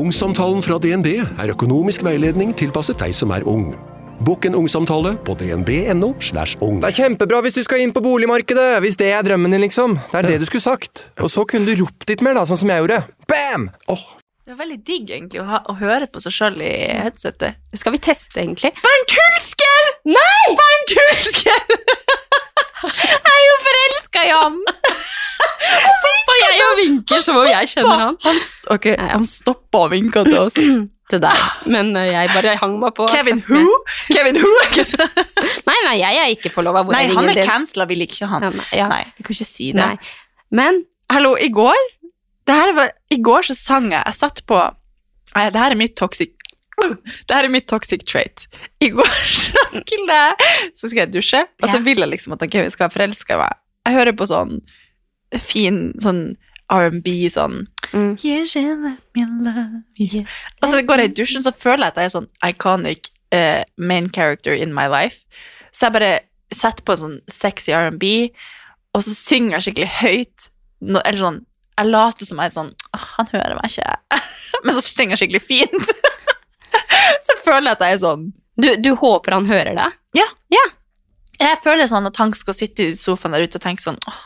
Ungsamtalen fra DNB er økonomisk veiledning tilpasset deg som er ung. Bokk en ungsamtale på dnb.no. slash ung. Det er kjempebra hvis du skal inn på boligmarkedet, hvis det er drømmen din, liksom. Det er det du skulle sagt. Og så kunne du ropt litt mer, da, sånn som jeg gjorde. Bam! Det er veldig digg egentlig å, ha, å høre på seg sjøl i headsetet. Skal vi teste, egentlig? Bernt Hulsker! Nei! Bernt Hulsker! jeg er jo forelska i han! Så står jeg og vinker som om jeg kjenner han. Han, st ok, Ja, ja. han stoppa og vinka til oss. Til deg. Men eh, jeg bare hang meg på. Kevin who? Kevin who? Nei, nei, jeg er ikke forlova. Nei, han er cancela, vi liker ikke han. Ja, nei, ja. Nei, vi kan ikke si det. Nei. Men Hallo, i går var, I går så sang jeg Jeg satt på Nei, det her er mitt toxic Det her er mitt toxic trait. I går så skulle jeg Så skal jeg dusje, og så vil jeg liksom at Kevin skal forelske meg. Jeg hører på sånn fin sånn R&B sånn Mm. You should let love you. Og så går jeg i dusjen, så føler jeg at jeg er sånn iconic uh, main character in my life. Så jeg bare setter på sånn sexy R&B, og så synger jeg skikkelig høyt. No, eller sånn, jeg later som jeg er sånn oh, Han hører meg ikke. Men så synger jeg skikkelig fint. så føler jeg at jeg er sånn du, du håper han hører deg? Jeg føler sånn at han skal sitte i sofaen der ute og tenke sånn Åh,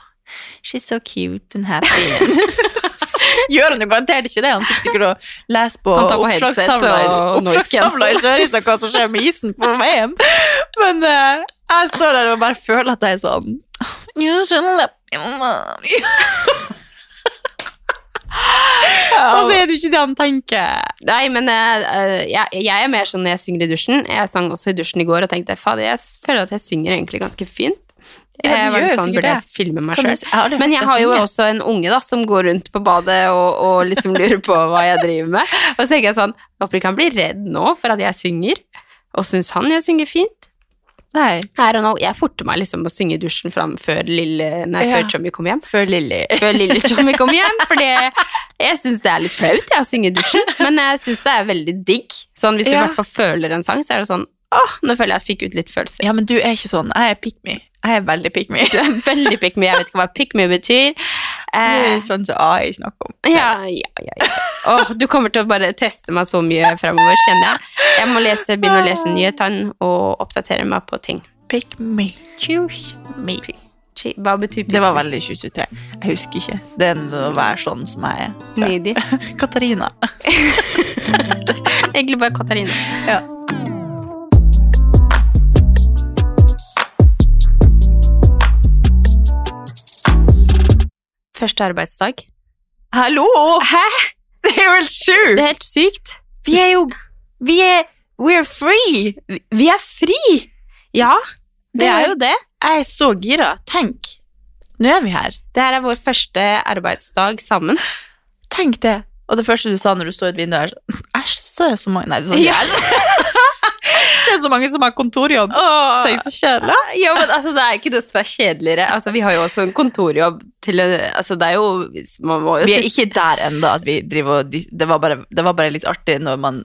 she's so cute and happy. Gjør han jo garantert ikke det. Han sitter sikkert og leser på på oppslagstavla i-. Sørisa hva som skjer med isen på veien. Men uh, jeg står der og bare føler at jeg er sånn You should let me. Og så er det jo ikke det han tenker. Nei, men eh, jeg, jeg er mer sånn når jeg synger i dusjen. Jeg sang også i dusjen i går og tenkte fader, jeg føler at jeg synger egentlig ganske fint. Ja, jeg var sånn, Burde jeg filme meg sjøl? Men jeg har jo også en unge da, som går rundt på badet og, og liksom lurer på hva jeg driver med. Og så tenker jeg sånn Håper ikke han blir redd nå for at jeg synger. Og syns han jeg synger fint? Nei. Jeg forter meg liksom å synge i dusjen fram før, lille, nei, Ja. før Tommy kom hjem. før lille, Før lille Tommy kom hjem, for jeg syns det er litt flaut å synge i dusjen. Men jeg syns det er veldig digg. Sånn, hvis du i Ja. hvert fall føler en sang, så er det sånn Åh, nå føler jeg at jeg fikk ut litt følelser. Ja, men du er ikke sånn. Jeg er pick me. Jeg er veldig pick me. Du er veldig pick me. Jeg vet ikke hva pick me betyr. Det Eh, er sånn som AI snakker om. ja, ja, ja, ja. Åh, du kommer til å bare teste meg så mye fremover, kjenner jeg. Jeg må lese, begynne å lese nyhetene og oppdatere meg på ting. Pick me. Choose me. Hva betyr pick Det var veldig 2023. Jeg husker ikke. Det er å være sånn som jeg er. Needy. Katarina. Egentlig bare Katarina. Ja. Første arbeidsdag. Hallo! Hæ? Det er jo helt Det er helt sykt. Vi er jo Vi er We're free! Vi- er fri! Ja, det er jo det. Jeg er så gira. Tenk. Nå er vi her. Det her er vår første arbeidsdag sammen. Tenk det. Og det første du sa når du så ut vinduet, er sånn Æsj, så er det så mange Nei, du sa ikke Ja. Se så mange som har kontorjobb. Åh. Så kjedelig. Ja, men altså, det er ikke noe som er kjedeligere. Altså, vi har jo også en kontorjobb til en Altså, det er jo Man må jo Vi er ikke der ennå at vi driver og det var, bare, det var bare litt artig når man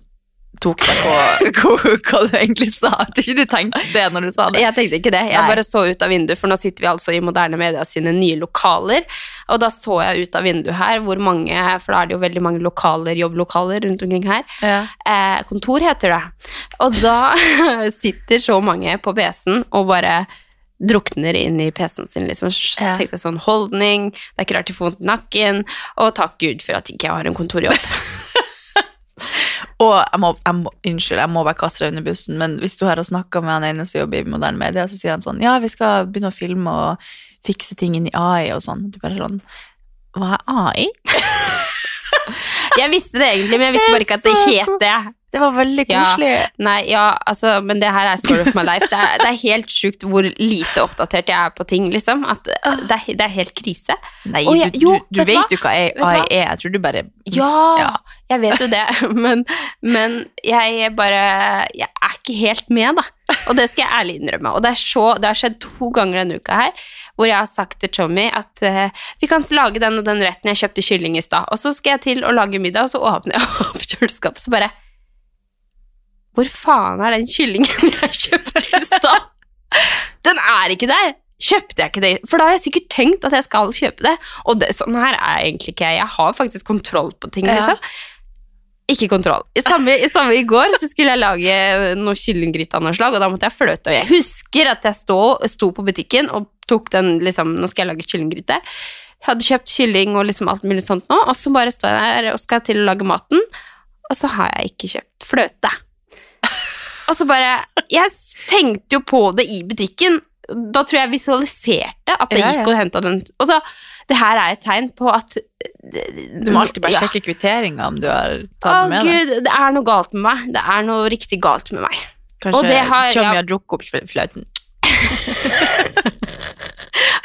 tok deg på hva, du egentlig sa. Hadde ikke du tenkt det når du sa det. Jeg tenkte ikke det. Jeg Nei. bare så ut av vinduet, for nå sitter vi altså i Moderne Media sine nye lokaler. Og da så jeg ut av vinduet her hvor mange For da er det jo veldig mange lokaler, jobblokaler rundt omkring her. Ja. Eh, kontor heter det. Og da sitter så mange på PC-en og bare drukner inn i PC-en sin, liksom. Så Ja. tenkte jeg sånn holdning, det er ikke rart de får vondt i nakken, og takk Gud for at ikke jeg har en kontorjobb. Og jeg må, jeg må, unnskyld, jeg må bare kaste deg under bussen, men hvis du har snakka med han ene som jobber i moderne media, så sier han sånn Ja, vi skal begynne å filme og fikse ting inn i AI og sånn. Du bare sånn Hva er AI? Jeg visste det egentlig, men jeg visste bare ikke at det het det. Det var veldig Ja. Nei, ja, altså, men det her er story of my life. Det er, det er helt sjukt hvor lite oppdatert jeg er på ting, liksom. At det er, det er helt krise. Nei, jeg- du, jo, du, du vet vet jo hva AI du er. Jeg tror du bare Ja, jeg vet jo det, men, men jeg bare Jeg er ikke helt med, da. Og det skal jeg ærlig innrømme. Og det, så, det har skjedd to ganger denne uka her, hvor jeg har sagt til Tommy at uh, vi kan lage den og den retten. Jeg kjøpte kylling i stad. Og så skal jeg til å lage middag, og så åpner jeg opp kjøleskapet, så bare Hvor faen er den kyllingen jeg kjøpte i stad? Den er ikke der! Kjøpte jeg ikke det? For da har jeg sikkert tenkt at jeg skal kjøpe det. Og det, sånn her er jeg egentlig ikke jeg. Jeg har faktisk kontroll på ting, Ja. liksom. Ikke kontroll. I samme, I samme i går så skulle jeg lage noe kyllinggryte av noe slag, og da måtte jeg fløte. Og jeg husker at jeg stå, sto på butikken og tok den liksom Nå skal jeg lage kyllinggryte. Jeg hadde kjøpt kylling og liksom alt mulig sånt nå, og så bare står jeg der og skal til å lage maten, og så har jeg ikke kjøpt fløte. Og så bare Jeg tenkte jo på det i butikken. Da tror jeg jeg visualiserte at jeg Ja, ja. gikk og henta den. Og så, det her er et tegn på at Du må alltid bare Ja. sjekke kvitteringa om du har tatt den med deg. gud, det er noe galt med meg. Det er noe riktig galt med meg. Kanskje det har- har drukket opp fl- fløten.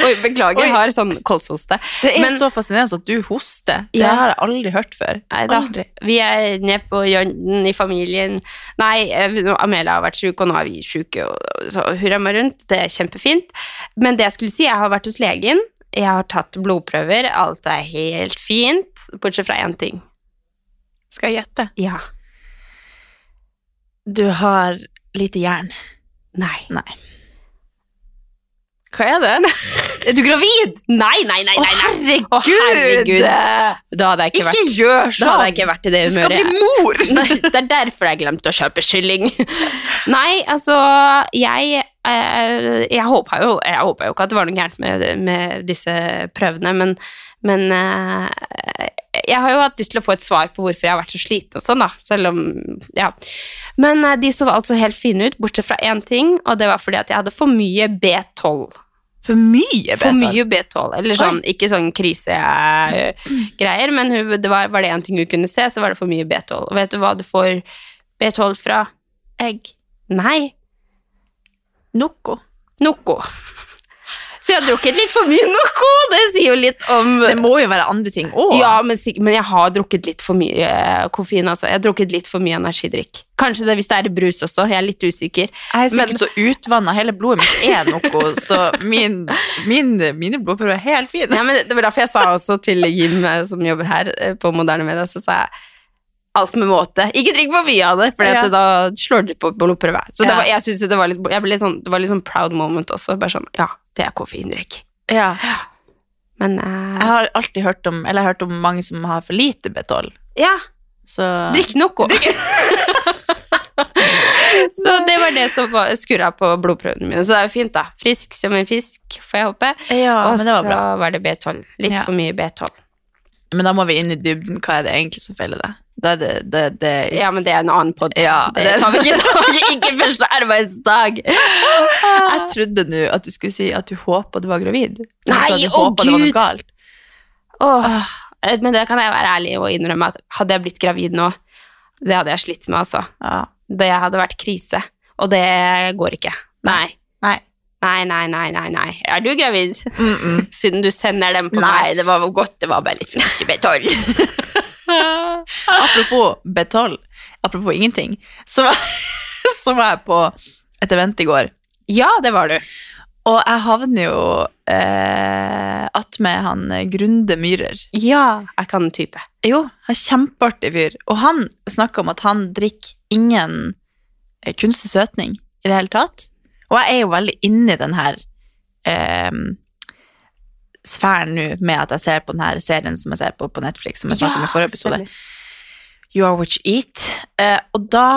Oi, beklager, jeg har sånn kolshoste. Det er Men- så fascinerende at du hoster. Det Ja. har jeg aldri hørt før. Nei. Aldri. Vi er nede på Jønden i familien. Nei, eh, Amelia har vært sjuk, og nå er vi og og så hurra meg rundt. Det er kjempefint. Men det jeg skulle si, jeg har vært hos legen. Jeg har tatt blodprøver. Alt er helt fint, bortsett fra én ting. Skal jeg gjette? Ja. Du har lite jern. Nei. Nei. Hva er det? Er du gravid? Nei, nei, nei! Nei, nei. herregud! Å, herregud. Da hadde jeg ikke, Ikke vært gjør Da sånn! hadde jeg ikke vært i det humøret. Du skal bli mor! Nei, det er derfor jeg glemte å kjøpe kylling. Nei, altså Jeg, jeg, jeg håpa jo, jo ikke at det var noe gærent med, med disse prøvene, men, men eh, jeg har jo hatt lyst til å få et svar på hvorfor jeg har vært så sliten og sånn, da. Selv om Ja. Men eh, de så altså helt fine ut, bortsett fra én ting, og det var fordi at jeg hadde for mye B12. For mye B12. mye B12. Eller sånn, ikke sånn krisegreier, men hun, det var, var det én ting hun kunne se, så var det for mye B12. Og vet du hva du får B12 fra? Egg. Nei, Noco. Noco. Så jeg har drukket litt for mye Noco, det sier jo litt om Det må jo være andre ting òg. Ja, men, men jeg har drukket litt for mye eh, koffein, altså. Jeg har drukket litt for mye energidrikk. Kanskje det hvis det er brus også, jeg er litt usikker. Jeg er sikkert så utvanna, hele blodet mitt er noe, så min, min, mine blodprøver er helt fine. Ja, men det var derfor jeg sa også til Jim, eh, som jobber her eh, på Moderne Media, så sa jeg alt med måte. Ikke drikk for mye av det, for Ja. da slår dere på blodprøve. Så Ja. var, jeg synes det var litt, jeg ble litt sånn, det var litt sånn proud moment også. Bare sånn, ja, det er koffeindrikk. Ja. Men eh, Jeg har alltid hørt om Eller jeg har hørt om mange som har for lite B12. ja, Så drikk noe. så det var det som var- skurra på blodprøvene mine. Så det er jo fint, da. Frisk som en fisk, får jeg håpe. Ja, Og men det var så bra. var det B12. Litt Ja. for mye B12. Men da må vi inn i dybden. Hva er det egentlig som feiler deg? Det, det, det Ja, men det er en annen podkast. Ja, det, tar vi ikke dag. Ikke første arbeidsdag. Jeg trodde nå at du skulle si at du håpa du var gravid. Nei, å, Gud! Åh, Men det kan jeg være ærlig og innrømme at hadde jeg blitt gravid nå, det hadde jeg slitt med, altså. Ja. Det hadde vært krise. Og det går ikke. Nei. Nei. Nei, nei, nei, nei, nei. Er du gravid? Siden du sender dem på Nei, det var godt, det var bare litt mye B12. apropos B12, apropos ingenting, så var, så var jeg på et event i går, Ja, det var du. og jeg havner jo eh, attmed han Grunde Myhrer. Ja, jeg kan type. Jo, han er kjempeartig fyr, og han snakker om at han drikker ingen eh, kunstig søtning i det hele tatt. Og jeg er jo veldig inne i den her eh, sfæren nå med at jeg ser på den her serien som jeg ser på på Netflix, som jeg snakket om i forrige episode. You are what you eat. Eh, og da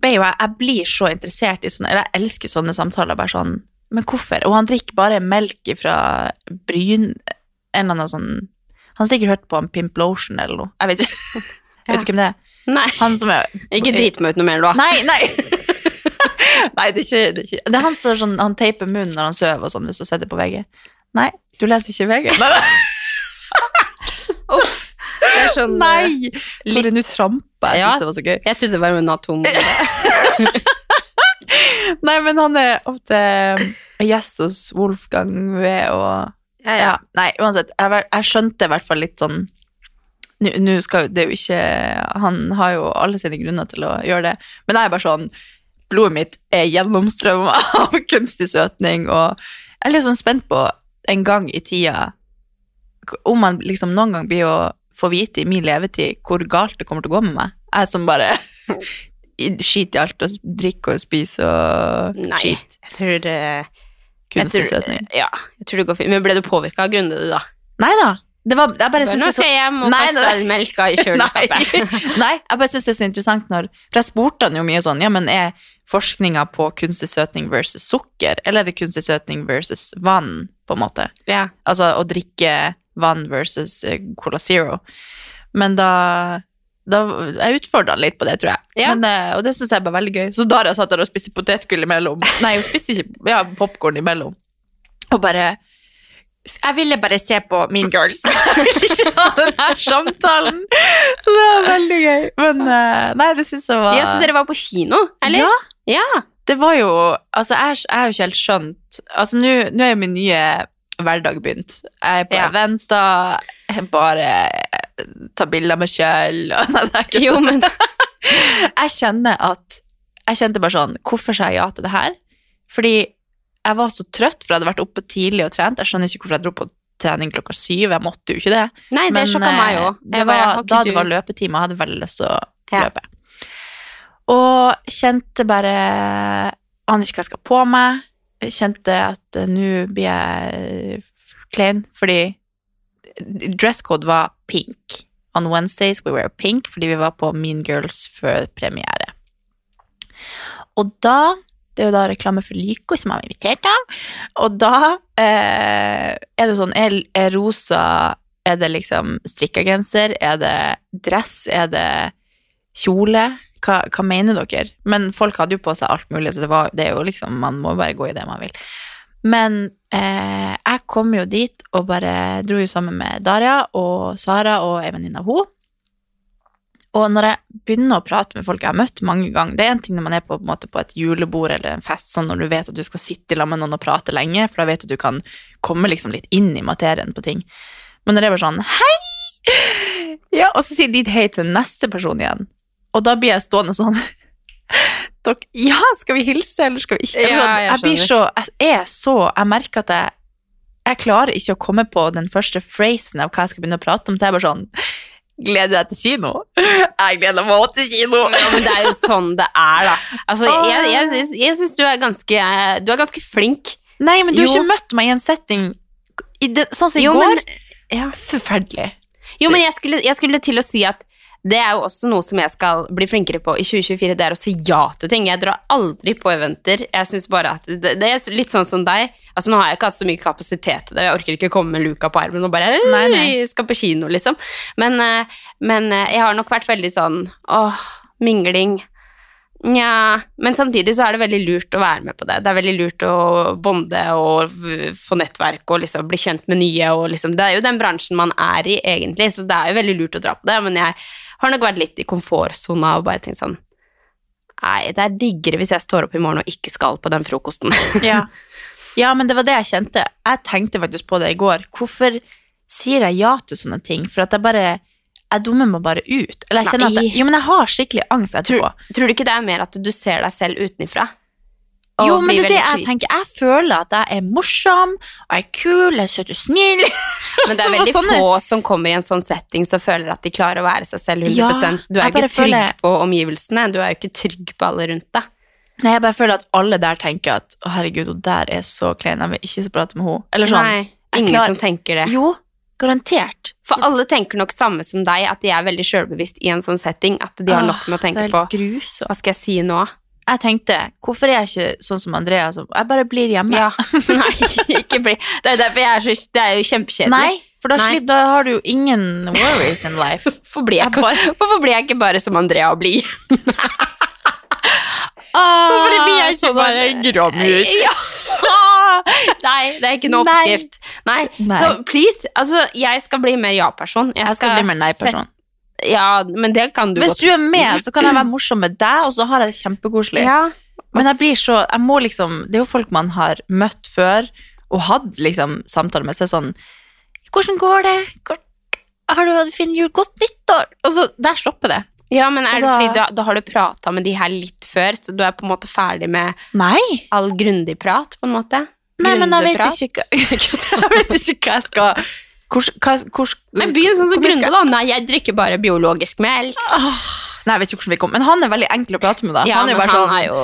ble jo jeg Jeg blir så interessert i sånne Eller jeg elsker sånne samtaler. Bare sånn Men hvorfor? Og han drikker bare melk fra Bryn En eller annen sånn Han har sikkert hørt på en Pimp Lotion eller noe. Jeg vet ikke, jeg vet ikke hvem det er. Nei, Han som er ikke drit meg ut noe mer da. Nei, nei! nei, det er ikke Det er, ikke, det er han som sånn, han teiper munnen når han sover og sånn, hvis du setter på VG. Nei, du leser ikke VG. Nei. Uff. Det er sånn, Nei! Sorry, nå trampa jeg. Ja. synes det var så gøy. Jeg trodde det var en atom. Nei, men han er ofte gjest hos Wolfgang ved å Ja, Ja, nei, uansett. Jeg, jeg skjønte i hvert fall litt sånn Nå skal det jo ikke Han har jo alle sine grunner til å gjøre det, men jeg er bare sånn Blodet mitt er gjennomstrømma av kunstig søtning, og jeg er litt sånn spent på en gang i tida om man liksom noen gang blir å få vite i min levetid hvor galt det kommer til å gå med meg. Jeg som bare skiter i alt og drikker og spiser og Nei, skit. jeg tror det Kunstig søtning. Ja, jeg tror det går fint. Men ble du påvirka av Grunde, du, da? Nei da. Det var, jeg bare Nå så skal jeg hjem og Nei, kaste melka i kjøleskapet. Nei, nei, jeg bare synes det er så interessant når For jeg spurte han jo mye sånn Ja, men er forskninga på kunstig søtning versus sukker, eller er det kunstig søtning versus vann, på en måte? ja. Altså å drikke vann versus eh, Cola Zero. Men da da, jeg utfordra han litt på det, tror jeg. Ja. Men, eh, og det syns jeg var veldig gøy. Så Daria satt der og spiste potetgull imellom. Nei, hun spiste ikke ja, popkorn imellom. Og bare Jeg ville bare se på Mean Girls. Jeg ville ikke ha den her samtalen. Så det var veldig gøy. Men eh, nei, det syns jeg var ja, så dere var på kino, eller? Ja, Ja. det var jo Altså, jeg, jeg har jo ikke helt skjønt Altså, nå er jo min nye hverdag begynt. Jeg er på Ja. eventer, jeg bare tar bilder meg sjøl Nei, det er ikke sånn. men Jeg kjenner at Jeg kjente bare sånn Hvorfor sa jeg ja til det her? Fordi jeg var så trøtt, for jeg hadde vært oppe tidlig og trent. Jeg skjønner ikke hvorfor jeg dro på trening klokka syv. Jeg måtte jo ikke det. Nei, det Men, sjokka meg òg. var- Da det var løpetime, jeg hadde veldig lyst til å Ja. løpe. Og kjente bare Aner ikke hva jeg skal på meg. Kjente at eh, nå blir jeg klein, fordi dresscode var pink. On Wednesdays we wear pink, fordi vi var på Mean Girls før premiere. Og da Det er jo da reklame for Lyko som jeg var invitert av. Og da eh, er det sånn er, er rosa Er det liksom strikkegenser? Er det dress? Er det kjole? Hva, hva mener dere? Men folk hadde jo på seg alt mulig, så det, var, det er jo liksom Man må bare gå i det man vil. Men eh, jeg kom jo dit og bare dro jo sammen med Daria og Sara og ei venninne av henne. Og når jeg begynner å prate med folk jeg har møtt mange ganger Det er en ting når man er på, på, på et julebord eller en fest, sånn når du vet at du skal sitte sammen med noen og prate lenge, for da vet du at du kan komme liksom litt inn i materien på ting. Men når det er bare sånn Hei! Ja, og så sier de hei til neste person igjen. Og da blir jeg stående sånn ja, skal vi hilse, eller skal vi ikke? Ja, sånn, jeg jeg blir så Jeg er så Jeg merker at jeg Jeg klarer ikke å komme på den første phrasen av hva jeg skal begynne å prate om, så jeg er bare sånn Gleder deg til kino? Jeg gleder meg også til kino! Ja, men det er jo sånn det er, da. Altså, jeg, jeg, jeg, jeg syns du er ganske Du er ganske flink. Nei, men du har Jo. ikke møtt meg i en setting i det, Sånn som i Jo, går. men- ja. Forferdelig. Jo, men jeg skulle, jeg skulle til å si at det er jo også noe som jeg skal bli flinkere på i 2024, det er å si ja til ting. Jeg drar aldri på eventer. Jeg synes bare at det, det er litt sånn som deg. Altså, nå har jeg ikke hatt så mye kapasitet til det. Jeg orker ikke komme med luka på armen og bare Nei, nei. «Hei, skal på kino, liksom. Men, eh, men eh, jeg har nok vært veldig sånn åh, mingling. Nja, men samtidig så er det veldig lurt å være med på det. Det er veldig lurt å bonde og få nettverk og liksom bli kjent med nye. Og liksom, det er jo den bransjen man er i, egentlig, så det er jo veldig lurt å dra på det. Men jeg har nok vært litt i komfortsona og bare tenkt sånn Nei, det er diggere hvis jeg står opp i morgen og ikke skal på den frokosten. Ja. ja, men det var det jeg kjente. Jeg tenkte faktisk på det i går. Hvorfor sier jeg ja til sånne ting? For at jeg bare Jeg dummer meg bare ut. Eller jeg kjenner at jeg, Jo, men jeg har skikkelig angst etterpå. Tror tror du ikke det er mer at du ser deg selv utenifra? Jo, men det er det jeg tenker. Jeg føler at jeg er morsom, og jeg er kul, jeg er søt og snill. Men det er veldig sånne- få som kommer i en sånn setting som føler at de klarer å være seg selv 100 Ja, Du er jo ikke trygg føler- på omgivelsene, du er jo ikke trygg på alle rundt deg. Nei, jeg bare føler at alle der tenker at å herregud, hun der er så klein, jeg vil ikke så prate med henne. Eller sånn. Nei, ingen klar- som tenker det. Jo, garantert. For alle tenker nok samme som deg, at de er veldig sjølbevisst i en sånn setting, at de har nok med å tenke det på grusomt. hva skal jeg si nå? Jeg tenkte, hvorfor er jeg ikke sånn som Andrea, jeg bare blir hjemme? Ja, nei, ikke bli Det er derfor jeg er så Det er jo kjempekjedelig. Nei, for da, slipper, da har du jo ingen worries in life. Hvorfor blir jeg, Jeg bare- hvorfor blir jeg ikke bare som Andrea og blid? Hvorfor blir jeg ikke bare gråmus? Ja. Nei, det er ikke noe oppskrift. Nei. Nei. Så please, altså, jeg skal bli mer ja-person. Jeg skal bli mer nei-person. Ja, men det kan du Hvis godt. du er med, så kan jeg være morsom med deg, og så har jeg det kjempekoselig. Ja. Men jeg blir så Jeg må liksom Det er jo folk man har møtt før og hatt liksom samtaler med, så er sånn Hvordan går det? Har du hatt fin jul? Godt nyttår! Og så Der stopper det. Ja, men er det Altså- fordi da, da har du prata med de her litt før, så du er på en måte ferdig med Nei. all grundig prat, på en måte? Nei, men jeg vet ikke Jeg vet ikke hva jeg skal Hvor, hva, hvor, Men begynn sånn som Grunde, da. Nei, jeg drikker bare biologisk melk. Nei, jeg vet ikke hvordan vi kom Men han er veldig enkel å prate med, da. Ja, han er jo bare han sånn er jo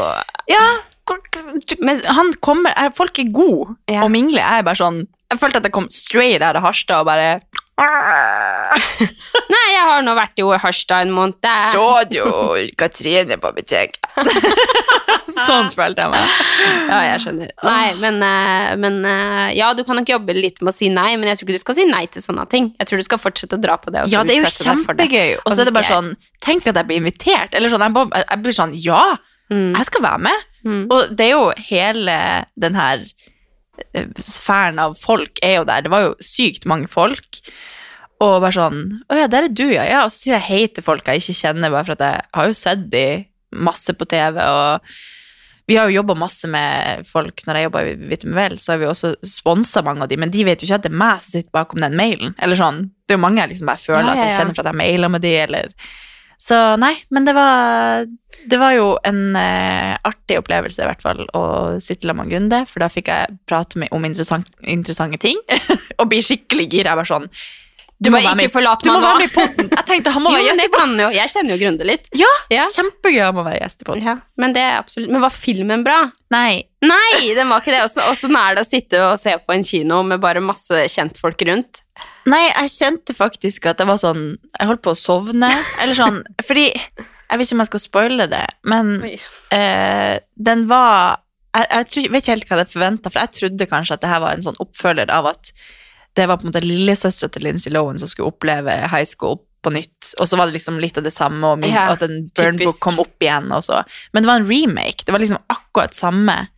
Ja, hvor, du, han kommer er, Folk er gode Ja. å mingle. Jeg er bare sånn Jeg følte at jeg kom straight out av Harstad og bare Nei, jeg har nå vært i Harstad en måned. Så du Katrine på butikk? sånn følte jeg meg. Ja, jeg skjønner. Nei, men, eh, men eh, Ja, du kan nok jobbe litt med å si nei, men jeg tror ikke du skal si nei til sånne ting. Jeg tror du skal fortsette å dra på det. og så Ja, det er jo kjempegøy. Og så er det bare sånn Tenk at jeg blir invitert. Eller sånn, jeg, bare, jeg blir sånn Ja, Mm. jeg skal være med. Mm. Og det er jo hele den her eh, sfæren av folk er jo der. Det var jo sykt mange folk. Og bare sånn Å ja, der er du, ja. ja. Og så sier jeg hei til folk jeg ikke kjenner, bare for at jeg har jo sett de masse på TV. Og vi har jo jobba masse med folk når jeg jobba i Vitamin Vel, så har vi også sponsa mange av de, men de vet jo ikke at det er meg som sitter bakom den mailen. Eller sånn. Det er jo mange jeg liksom bare føler Ja, at ja, jeg kjenner for at jeg maila med de, eller Så nei, men det var Det var jo en eh, artig opplevelse, i hvert fall, å sitte sammen med Gunde, for da fikk jeg prate med, om interessant, interessante ting, og bli skikkelig gira. Jeg var sånn Du må ikke forlate Du må meg nå. være med i podden! Jeg tenkte han må Jo, være gjest i podden. Jeg kjenner jo Grunde litt. Ja, Ja. kjempegøy han må være gjest i podden. Ja, men Men var filmen bra? Nei, Nei, den var ikke det. Åssen- er det å sitte og se på en kino med bare masse kjentfolk rundt? Nei, jeg kjente faktisk at det var sånn Jeg holdt på å sovne, eller sånn Fordi Jeg vet ikke om jeg skal spoile det, men eh, den var jeg, jeg tror, vet ikke helt hva jeg forventa, for jeg trodde kanskje at det her var en sånn oppfølger av at det var på en måte lillesøstera til Lindsay Lohan som skulle oppleve high school på nytt, og så var det liksom litt av det samme, og min, Ja, at en burn book kom opp igjen, Men det var en remake. Det var liksom akkurat samme.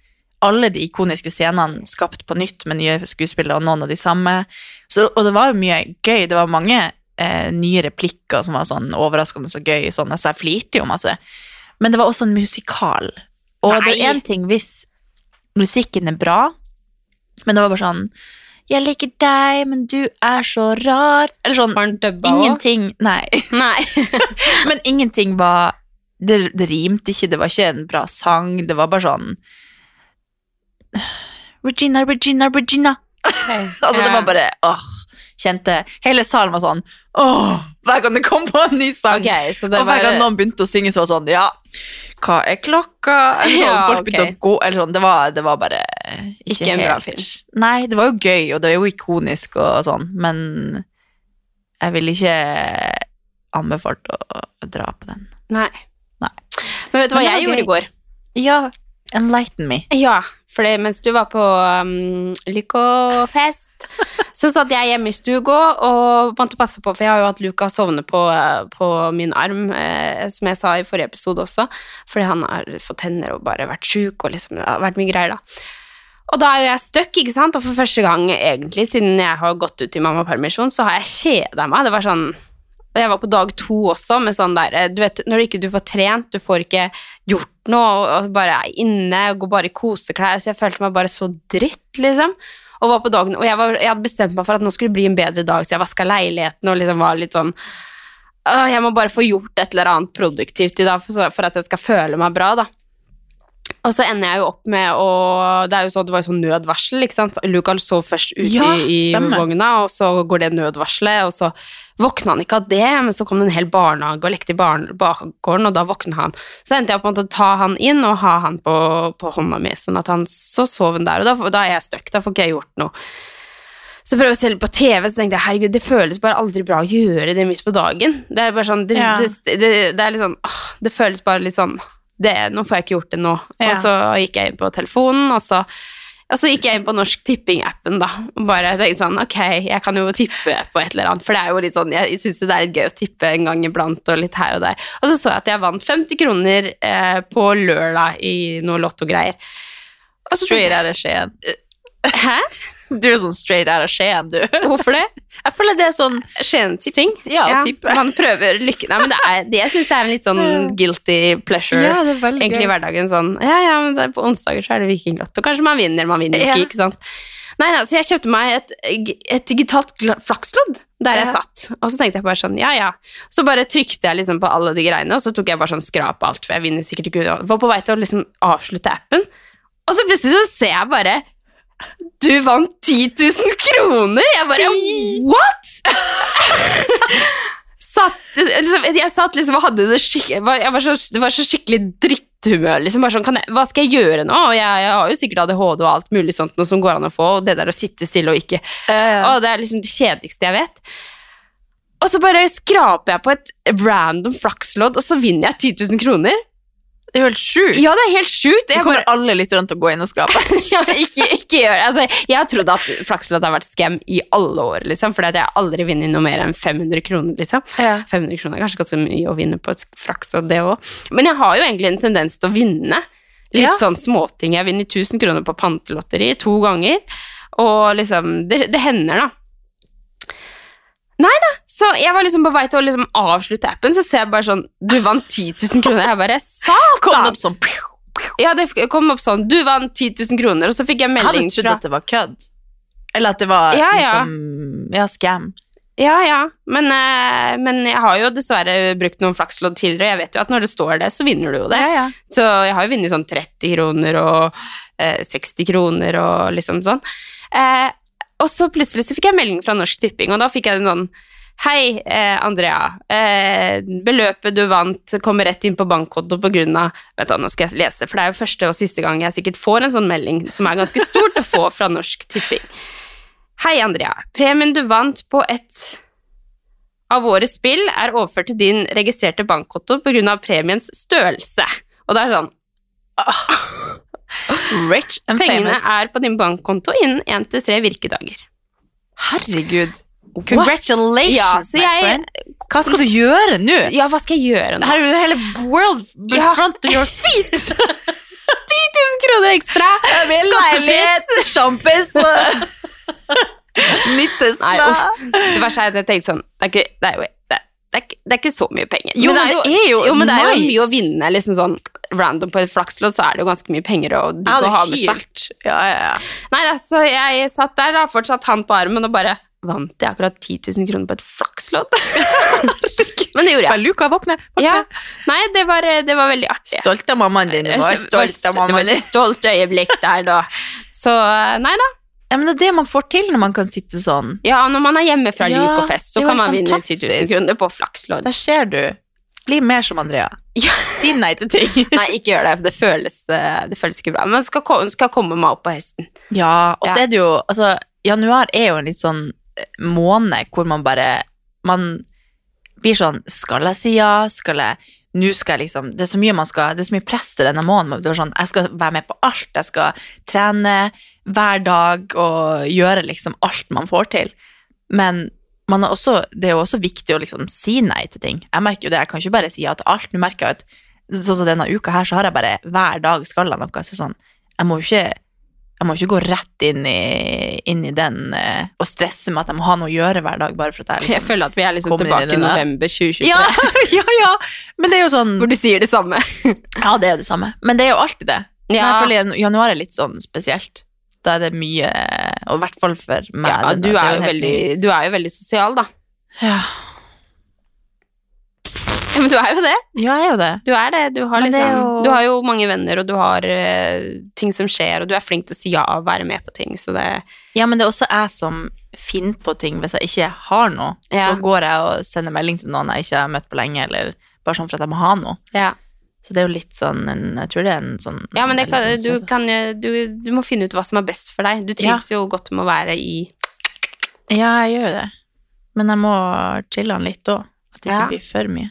Alle de ikoniske scenene skapt på nytt med nye skuespillere, og noen av de samme. Så, og det var jo mye gøy. Det var mange eh, nye replikker som var sånn overraskende så gøy, sånn, altså jeg flirte jo masse. Men det var også en musikal. Og det er én ting hvis musikken er bra, men det var bare sånn Jeg liker deg, men du er så rar. Eller sånn? Ingenting Nei. Nei. men ingenting var det, det rimte ikke, det var ikke en bra sang, det var bare sånn Regina, Regina, Regina. altså, det var bare åh, Kjente Hele salen var sånn åh, Hver gang det kom på en ny sang. Okay, så det og hver var gang noen begynte å synge, så var det sånn Ja, hva er klokka? Eller sånn, Ja, folk begynte å gå Eller sånn, det var, det var bare ikke, Ikke en helt bra film. Nei, det var jo gøy, og det er jo ikonisk og sånn, men jeg ville ikke anbefalt å, å dra på den. Nei. Nei. Men vet du hva jeg gjorde i går? Ja, enlighten me. Ja, for det, mens du var på um, Lykkofest, så satt jeg hjemme i stuga og måtte passe på, for jeg har jo hatt Luka sovne på, eh, på min arm, eh, som jeg sa i forrige episode også, fordi han har fått tenner og bare vært sjuk, og liksom, det har vært mye greier da. Og da er jo jeg støkk, ikke sant, og for første gang egentlig, siden jeg har gått ut i mammapermisjon, så har jeg kjeda meg. Det var sånn, og jeg var på dag to også, med sånn der, du vet, når du ikke du får trent, du får ikke gjort noe, og, bare er inne, og går bare i koseklær, så jeg følte meg bare så dritt, liksom. Og var på dagen, og jeg, var, jeg hadde bestemt meg for at nå skulle det bli en bedre dag, så jeg vasket leiligheten, og liksom var litt sånn, jeg må bare få gjort et eller annet produktivt i dag, for, for at jeg skal føle meg bra, da. Og så ender jeg jo opp med å Det er jo sånn, det var jo sånn nødvarsel, ikke sant. Lukas sov først ute Ja, i, vogna, og så går det nødvarselet, og så våkna han ikke av det, men så kom det en hel barnehage og lekte i bakgården, og da våkna han. Så endte jeg opp med å ta han inn og ha han på, på hånda mi, sånn at han så sov han der, og da, da er jeg støkk, da får ikke jeg gjort noe. Så prøver jeg å se litt på TV, så tenkte jeg herregud, det føles bare aldri bra å gjøre det midt på dagen. Det er bare sånn, det, Ja. det, det, det er litt sånn, åh, det føles bare litt sånn, det, nå får jeg ikke gjort det nå. Ja. Og så gikk jeg inn på telefonen, og så, og så gikk jeg inn på Norsk Tipping-appen da, og bare tenkte sånn, ok, jeg kan jo tippe på et eller annet, for det er jo litt sånn, jeg synes det er litt gøy å tippe en gang iblant, og litt her og der. Og så så jeg at jeg vant 50 kroner eh, på lørdag i noe lottogreier. Straight out of Skien. Hæ? Du er sånn straight out of Skien, du. Hvorfor det? Jeg føler det er sånn Skjens-ting? Ja, type. Man prøver lykken Nei, men det er, det, jeg syns det er en litt sånn guilty pleasure. Ja, det er veldig egentlig i hverdagen sånn Ja, ja, men er på onsdager så er det Vikinglotto. Kanskje man vinner, man vinner ikke, Ja. ikke sant. Nei, nei, så jeg kjøpte meg et, et digitalt flakslodd der jeg Ja. satt. Og så tenkte jeg bare sånn, ja, ja. Så bare trykte jeg liksom på alle de greiene, og så tok jeg bare sånn skrap alt, for jeg vinner sikkert ikke. Var på vei til å liksom avslutte appen, og så plutselig så ser jeg bare Du vant 10 000 kroner! Jeg bare What?! satt, liksom, jeg satt liksom og hadde det skikkelig jeg var, så, Det var så skikkelig dritthumør. Liksom, bare sånn, kan jeg, hva skal jeg gjøre nå? Og jeg, jeg har jo sikkert ADHD og alt mulig sånt noe som går an å få, og det der å sitte stille og ikke Å, Det er liksom det kjedeligste jeg vet. Og så bare skraper jeg på et random flakslodd, og så vinner jeg 10 000 kroner. Det er jo helt sjukt. Ja, det er helt sjukt. Jeg kommer bare, alle litt rundt og gå inn og skrape. ja, ikke, ikke gjør det. Altså, jeg har trodd at flakslodd har vært scam i alle år, liksom, fordi jeg har aldri vunnet noe mer enn 500 kroner, liksom. Ja. 500 kroner er kanskje ganske mye å vinne på et flakslodd, det òg. Men jeg har jo egentlig en tendens til å vinne. Litt Ja. sånn småting. Jeg vinner 1000 kroner på pantelotteri to ganger, og liksom Det, det hender, da. Nei da, så jeg var liksom på vei til å liksom avslutte appen, så ser jeg bare sånn Du vant 10 000 kroner. Jeg bare Kom det opp sånn. Ja, det kom opp sånn Du vant 10 000 kroner, og så fikk jeg melding Jeg hadde trodd at det var kødd. Eller at det var Ja, ja. liksom Ja, scam. Ja, ja, men, eh, men jeg har jo dessverre brukt noen flakslodd tidligere, og jeg vet jo at når det står det, så vinner du jo det. Ja, ja. Så jeg har jo vunnet sånn 30 kroner og eh, 60 kroner og liksom sånn. Eh, og så plutselig så fikk jeg melding fra Norsk Tipping, og da fikk jeg en sånn Hei, eh, Andrea. Eh, beløpet du vant, kommer rett inn på bankkonto på grunn av Vet du, nå skal jeg lese, for det er jo første og siste gang jeg sikkert får en sånn melding, som er ganske stort å få fra Norsk Tipping. Hei, Andrea. Premien du vant på et av våre spill er overført til din registrerte bankkonto pga. premiens størrelse. Og det er sånn Rich and Pengene famous. er på din bankkonto innen én til tre virkedager. Herregud. Congratulations, Ja, så my jeg- friend. Hva skal du gjøre nå? Ja, hva skal jeg gjøre nå? Her er jo hele world in Ja. front of your feet. 10 000 kroner ekstra! Leilighet, sjampis Nytt Tesla. Det verste er at jeg tenkte sånn Det er ikke, det er jo, det, det er ikke, det er ikke så mye penger. Jo, men det er jo men det er jo nice. mye å vinne. liksom sånn Random på et flakslodd, så er det jo ganske mye penger å, ja, å ha med seg. Ja, ja, ja. Nei da, så jeg satt der, da, fortsatt hand på armen, og bare Vant jeg akkurat 10 000 kroner på et flakslodd? Men det gjorde Bare jeg. Luka, våkne. våkne. Ja, Nei, det var, det var veldig artig. Stolt av mammaen din. Du var stolt av Det var et stolt øyeblikk der, da. Så nei da. Ja, men det er det man får til når man kan sitte sånn. Ja, når man er hjemme fra Ja, luk og fest, så kan man vinne 10 000 kroner på flakslodd. Der ser du. Bli mer som Andrea. Ja. Si nei til ting. Nei, ikke gjør det, for det føles, eh, det føles ikke bra. Men skal, skal komme meg opp på hesten. Ja, og så Ja. er det jo Altså, januar er jo en litt sånn eh, måned hvor man bare Man blir sånn Skal jeg si ja? Skal jeg Nå skal jeg liksom Det er så mye man skal Det er så mye press til denne måneden. Det var sånn, jeg skal være med på alt. Jeg skal trene hver dag og gjøre liksom alt man får til. Men man er også, det er jo også viktig å liksom si nei til ting. Jeg merker jo det, jeg kan ikke bare si ja til alt. Nå merker jeg at sånn som denne uka her, så har jeg bare hver dag skal noe. Så sånn, jeg må jo ikke jeg må ikke gå rett inn i, inn i den eh, og stresse med at jeg må ha noe å gjøre hver dag. bare for at jeg liksom, Jeg føler at vi er liksom Kommer tilbake i november 2023, Ja, ja, ja! Men det er jo sånn hvor du sier det samme. Ja, det er jo det samme. Men det er jo alltid det. Men Ja. jeg føler jan- januar er litt sånn spesielt. Da er det mye Og i hvert fall for meg. Ja, det- du det er, jo helt veldig, ny- du er jo veldig sosial, da. ja. Ja, men du er jo det. ja, jeg er jo det. Du er det. Du har, liksom, det jo- du har jo mange venner, og du har uh, ting som skjer, og du er flink til å si ja og være med på ting, så det Ja, men det er også jeg som finner på ting hvis jeg ikke har noe. Ja. Så går jeg og sender melding til noen jeg ikke har møtt på lenge, eller bare sånn for at jeg må ha noe. Ja, Så det er jo litt sånn en, Jeg tror det er en sånn ja men det kan, du, sånn- kan, du, du må finne ut hva som er best for deg. Du trives jo godt med å være i Ja, jeg gjør jo det. Men jeg må chille han litt òg. At det ikke Ja. blir for mye.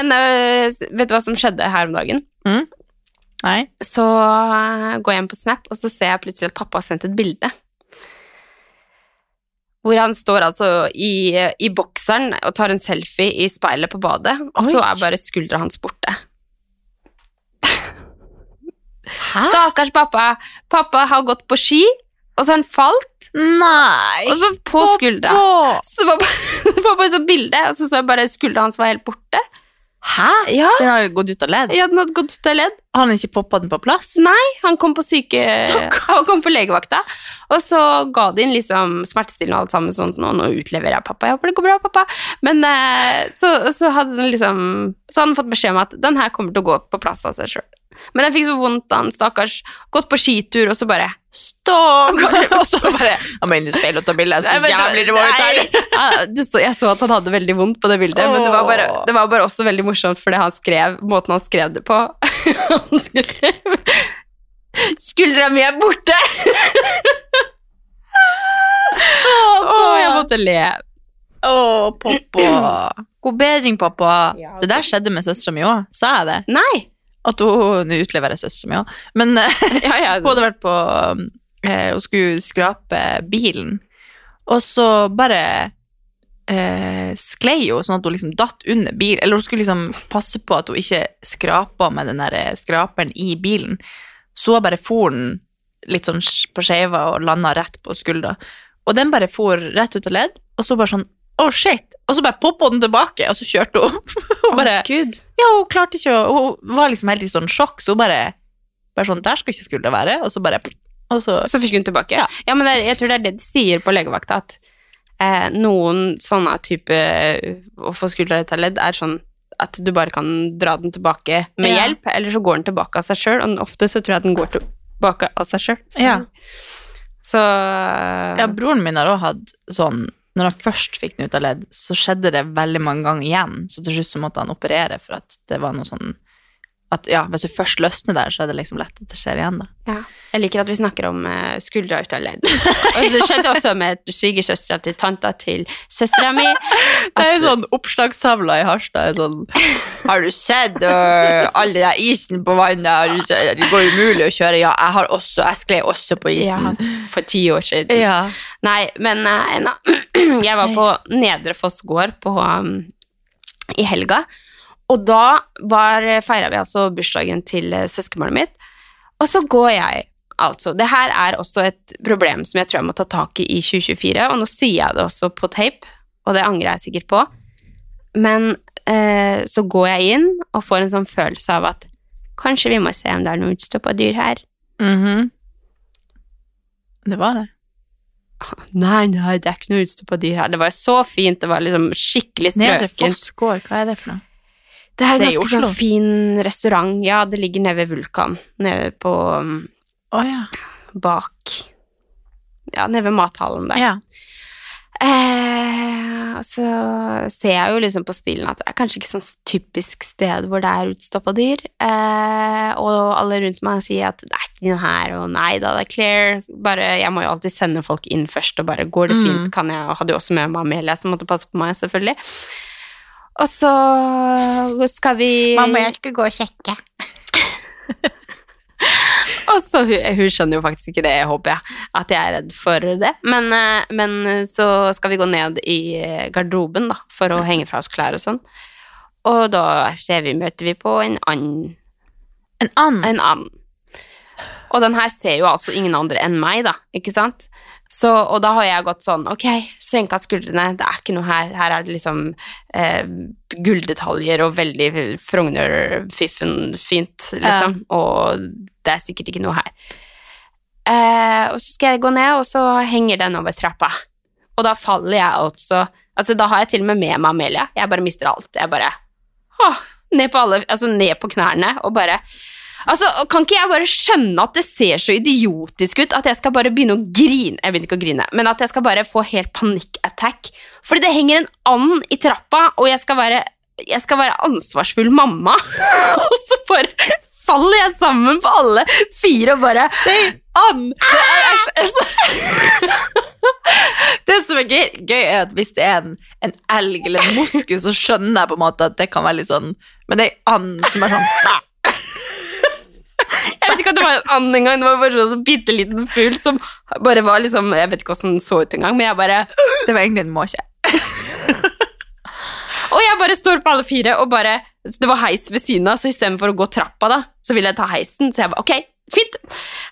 Men uh, vet du hva som skjedde her om dagen? Nei? Så uh, går jeg inn på Snap, og så ser jeg plutselig at pappa har sendt et bilde. Hvor han står altså i, i bokseren og tar en selfie i speilet på badet, og så er bare skuldra hans borte. Hæ? Stakkars pappa. Pappa har gått på ski, og så har han falt, Nei! og så på skuldra. Så det var bare, det var bare så bilde, og så så jeg bare skuldra hans var helt borte. Hæ? Ja, Den har gått ut av ledd? ja den hadde gått ut av ledd. Har han ikke poppa den på plass? Nei, han kom på syke... Han kom på legevakta, og så ga de inn liksom smertestillende og alt sammen sånt, nå, nå utleverer jeg pappa, jeg håper det går bra, pappa. Men eh, så, så hadde den liksom, så hadde han fått beskjed om at den her kommer til å gå på plass av seg selv. Men jeg fikk så vondt, han stakkars, gått på skitur, og så bare Stopp! Og så bare Jeg må inn i speilet og ta bilde. Så jævlig det var ut jeg så at han hadde veldig vondt på det bildet, men det var, bare, det var bare også veldig morsomt for det han skrev måten han skrev det på. Han skrev Skuldra mi er borte! Å, jeg måtte le. Å, pappa. God bedring, pappa. Ja, det der skjedde med søstera mi òg. Sa jeg det? Nei. At hun Nå utleverer jeg søstera mi òg, men eh, Ja, ja. hun hadde vært på eh, Hun skulle skrape bilen, og så bare eh, sklei hun sånn at hun liksom datt under bilen. Eller hun skulle liksom passe på at hun ikke skrapa med den der eh, skraperen i bilen. Så bare for den litt sånn på skeiva og landa rett på skuldra. Og den bare for rett ut av ledd, og så bare sånn Å, shit! Og så bare poppa den tilbake, og så kjørte hun. og bare, Gud. ja, hun klarte ikke å Hun var liksom helt i sånn sjokk, så hun bare Bare sånn Der skal ikke skuldra være. Og så bare Og så Så fikk hun tilbake? Ja. Ja, men det, er- jeg tror det er det de sier på legevakta, at eh, noen sånne type eh, å få skuldra ut av ledd er sånn at du bare kan dra den tilbake med Ja. hjelp, eller så går den tilbake av seg sjøl, og ofte så tror jeg den går tilbake av seg sjøl. Ja. Så Ja, broren min har òg hatt sånn Når han først fikk den ut av ledd, så skjedde det veldig mange ganger igjen. Så til slutt så måtte han operere for at det var noe sånn At ja, hvis du først løsner der, så er det liksom lett at det skjer igjen, da. ja. Jeg liker at vi snakker om uh, skuldra ut av ledd. og det skjedde også med svigersøstera til tanta til søstera mi. Det er sånn oppslagstavla i Harstad sånn Har du sett uh, all den isen på vannet? Sett? Det går umulig å kjøre. Ja, jeg har også Jeg skled også på Ja, isen. for ti år siden. Ja. Nei, men uh, jeg var på Nedre Foss gård på, um, i helga, og da var, feira vi altså bursdagen til eh, søskenbarnet mitt. Og så går jeg, altså Det her er også et problem som jeg tror jeg må ta tak i i 2024, og nå sier jeg det også på tape, og det angrer jeg sikkert på. Men eh, så går jeg inn og får en sånn følelse av at kanskje vi må se om det er noe utstoppa dyr her. Mhm. Det var det. Nei, nei, det er ikke noe utstoppa dyr her. Det var så fint, det var liksom skikkelig Nedre strøkent. Foss gård, hva er det for noe? Det er en Det ganske sånn fin restaurant. Ja, det ligger nede ved Vulkan. Nede på oh, ja. bak Ja, nede ved mathallen der. ja. Eh, så ser jeg jo liksom på stilen at det er kanskje ikke sånn typisk sted hvor det er utstoppa dyr. Eh, og alle rundt meg sier at det er ikke noe her, og nei da, det er clear. Bare, jeg må jo alltid sende folk inn først, og bare går det fint, Mm. kan jeg Og hadde jo også med meg Amelia, som måtte passe på meg, selvfølgelig. Og så skal vi jeg skal gå og sjekke. Og så hun, hun skjønner jo faktisk ikke det, håper jeg, at jeg er redd for det. Men, eh, men så skal vi gå ned i garderoben da, for å henge fra oss klær og sånn. Og da ser vi, møter vi på en annen. En and. En annen. Og den her ser jo altså ingen andre enn meg, da, ikke sant? Så, og da har jeg gått sånn, ok, senka skuldrene, det er ikke noe her, her er det liksom eh, gulldetaljer og veldig Frogner-fiffen fint, liksom, og det er sikkert ikke noe her. Eh, og så skal jeg gå ned, og så henger den over trappa. Og da faller jeg altså Altså, da har jeg til og med med meg Amelia. Jeg bare mister alt. Jeg bare åh, ned på alle Altså, ned på knærne og bare Altså, Kan ikke jeg bare skjønne at det ser så idiotisk ut at jeg skal bare begynne å grine Jeg begynner ikke å grine, men at jeg skal bare få helt panikkattack. Fordi det henger en and i trappa, og jeg skal være, jeg skal være ansvarsfull mamma. og så bare faller jeg sammen på alle fire og bare And! Det, er, er, det som er gøy, gøy, er at hvis det er en, en elg eller en moskus, så skjønner jeg på en måte at det kan være litt sånn Men det er en and som er sånn vet ikke at det var en and engang, det var bare sånn bitte liten fugl som bare var liksom Jeg vet ikke hvordan den så ut engang, men jeg bare Det var egentlig en måke. Og jeg bare står på alle fire og bare Det var heis ved siden av, så istedenfor å gå trappa, da, så ville jeg ta heisen. Så jeg bare ok, fint.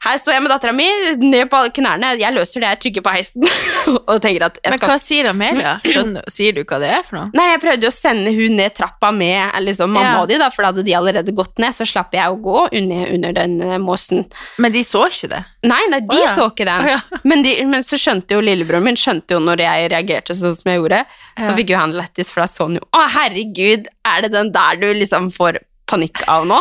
Her står jeg med dattera mi, ned på knærne. Jeg løser det, jeg trykker på heisen. og tenker at jeg Men hva sier Amelia? Skjønner, sier du hva det er for noe? Nei, jeg prøvde jo å sende hun ned trappa med liksom, mamma Ja. og de, da, for da hadde de allerede gått ned. Så slapp jeg å gå under, under den uh, måsen. Men de så ikke det. Nei, nei, de oh, ja. så ikke den. Oh, ja. men, de, men så skjønte jo lillebroren min skjønte jo når jeg reagerte sånn som jeg gjorde. Så fikk jo han lættis, for da så han jo Å, herregud, er det den der du liksom får panikk av nå?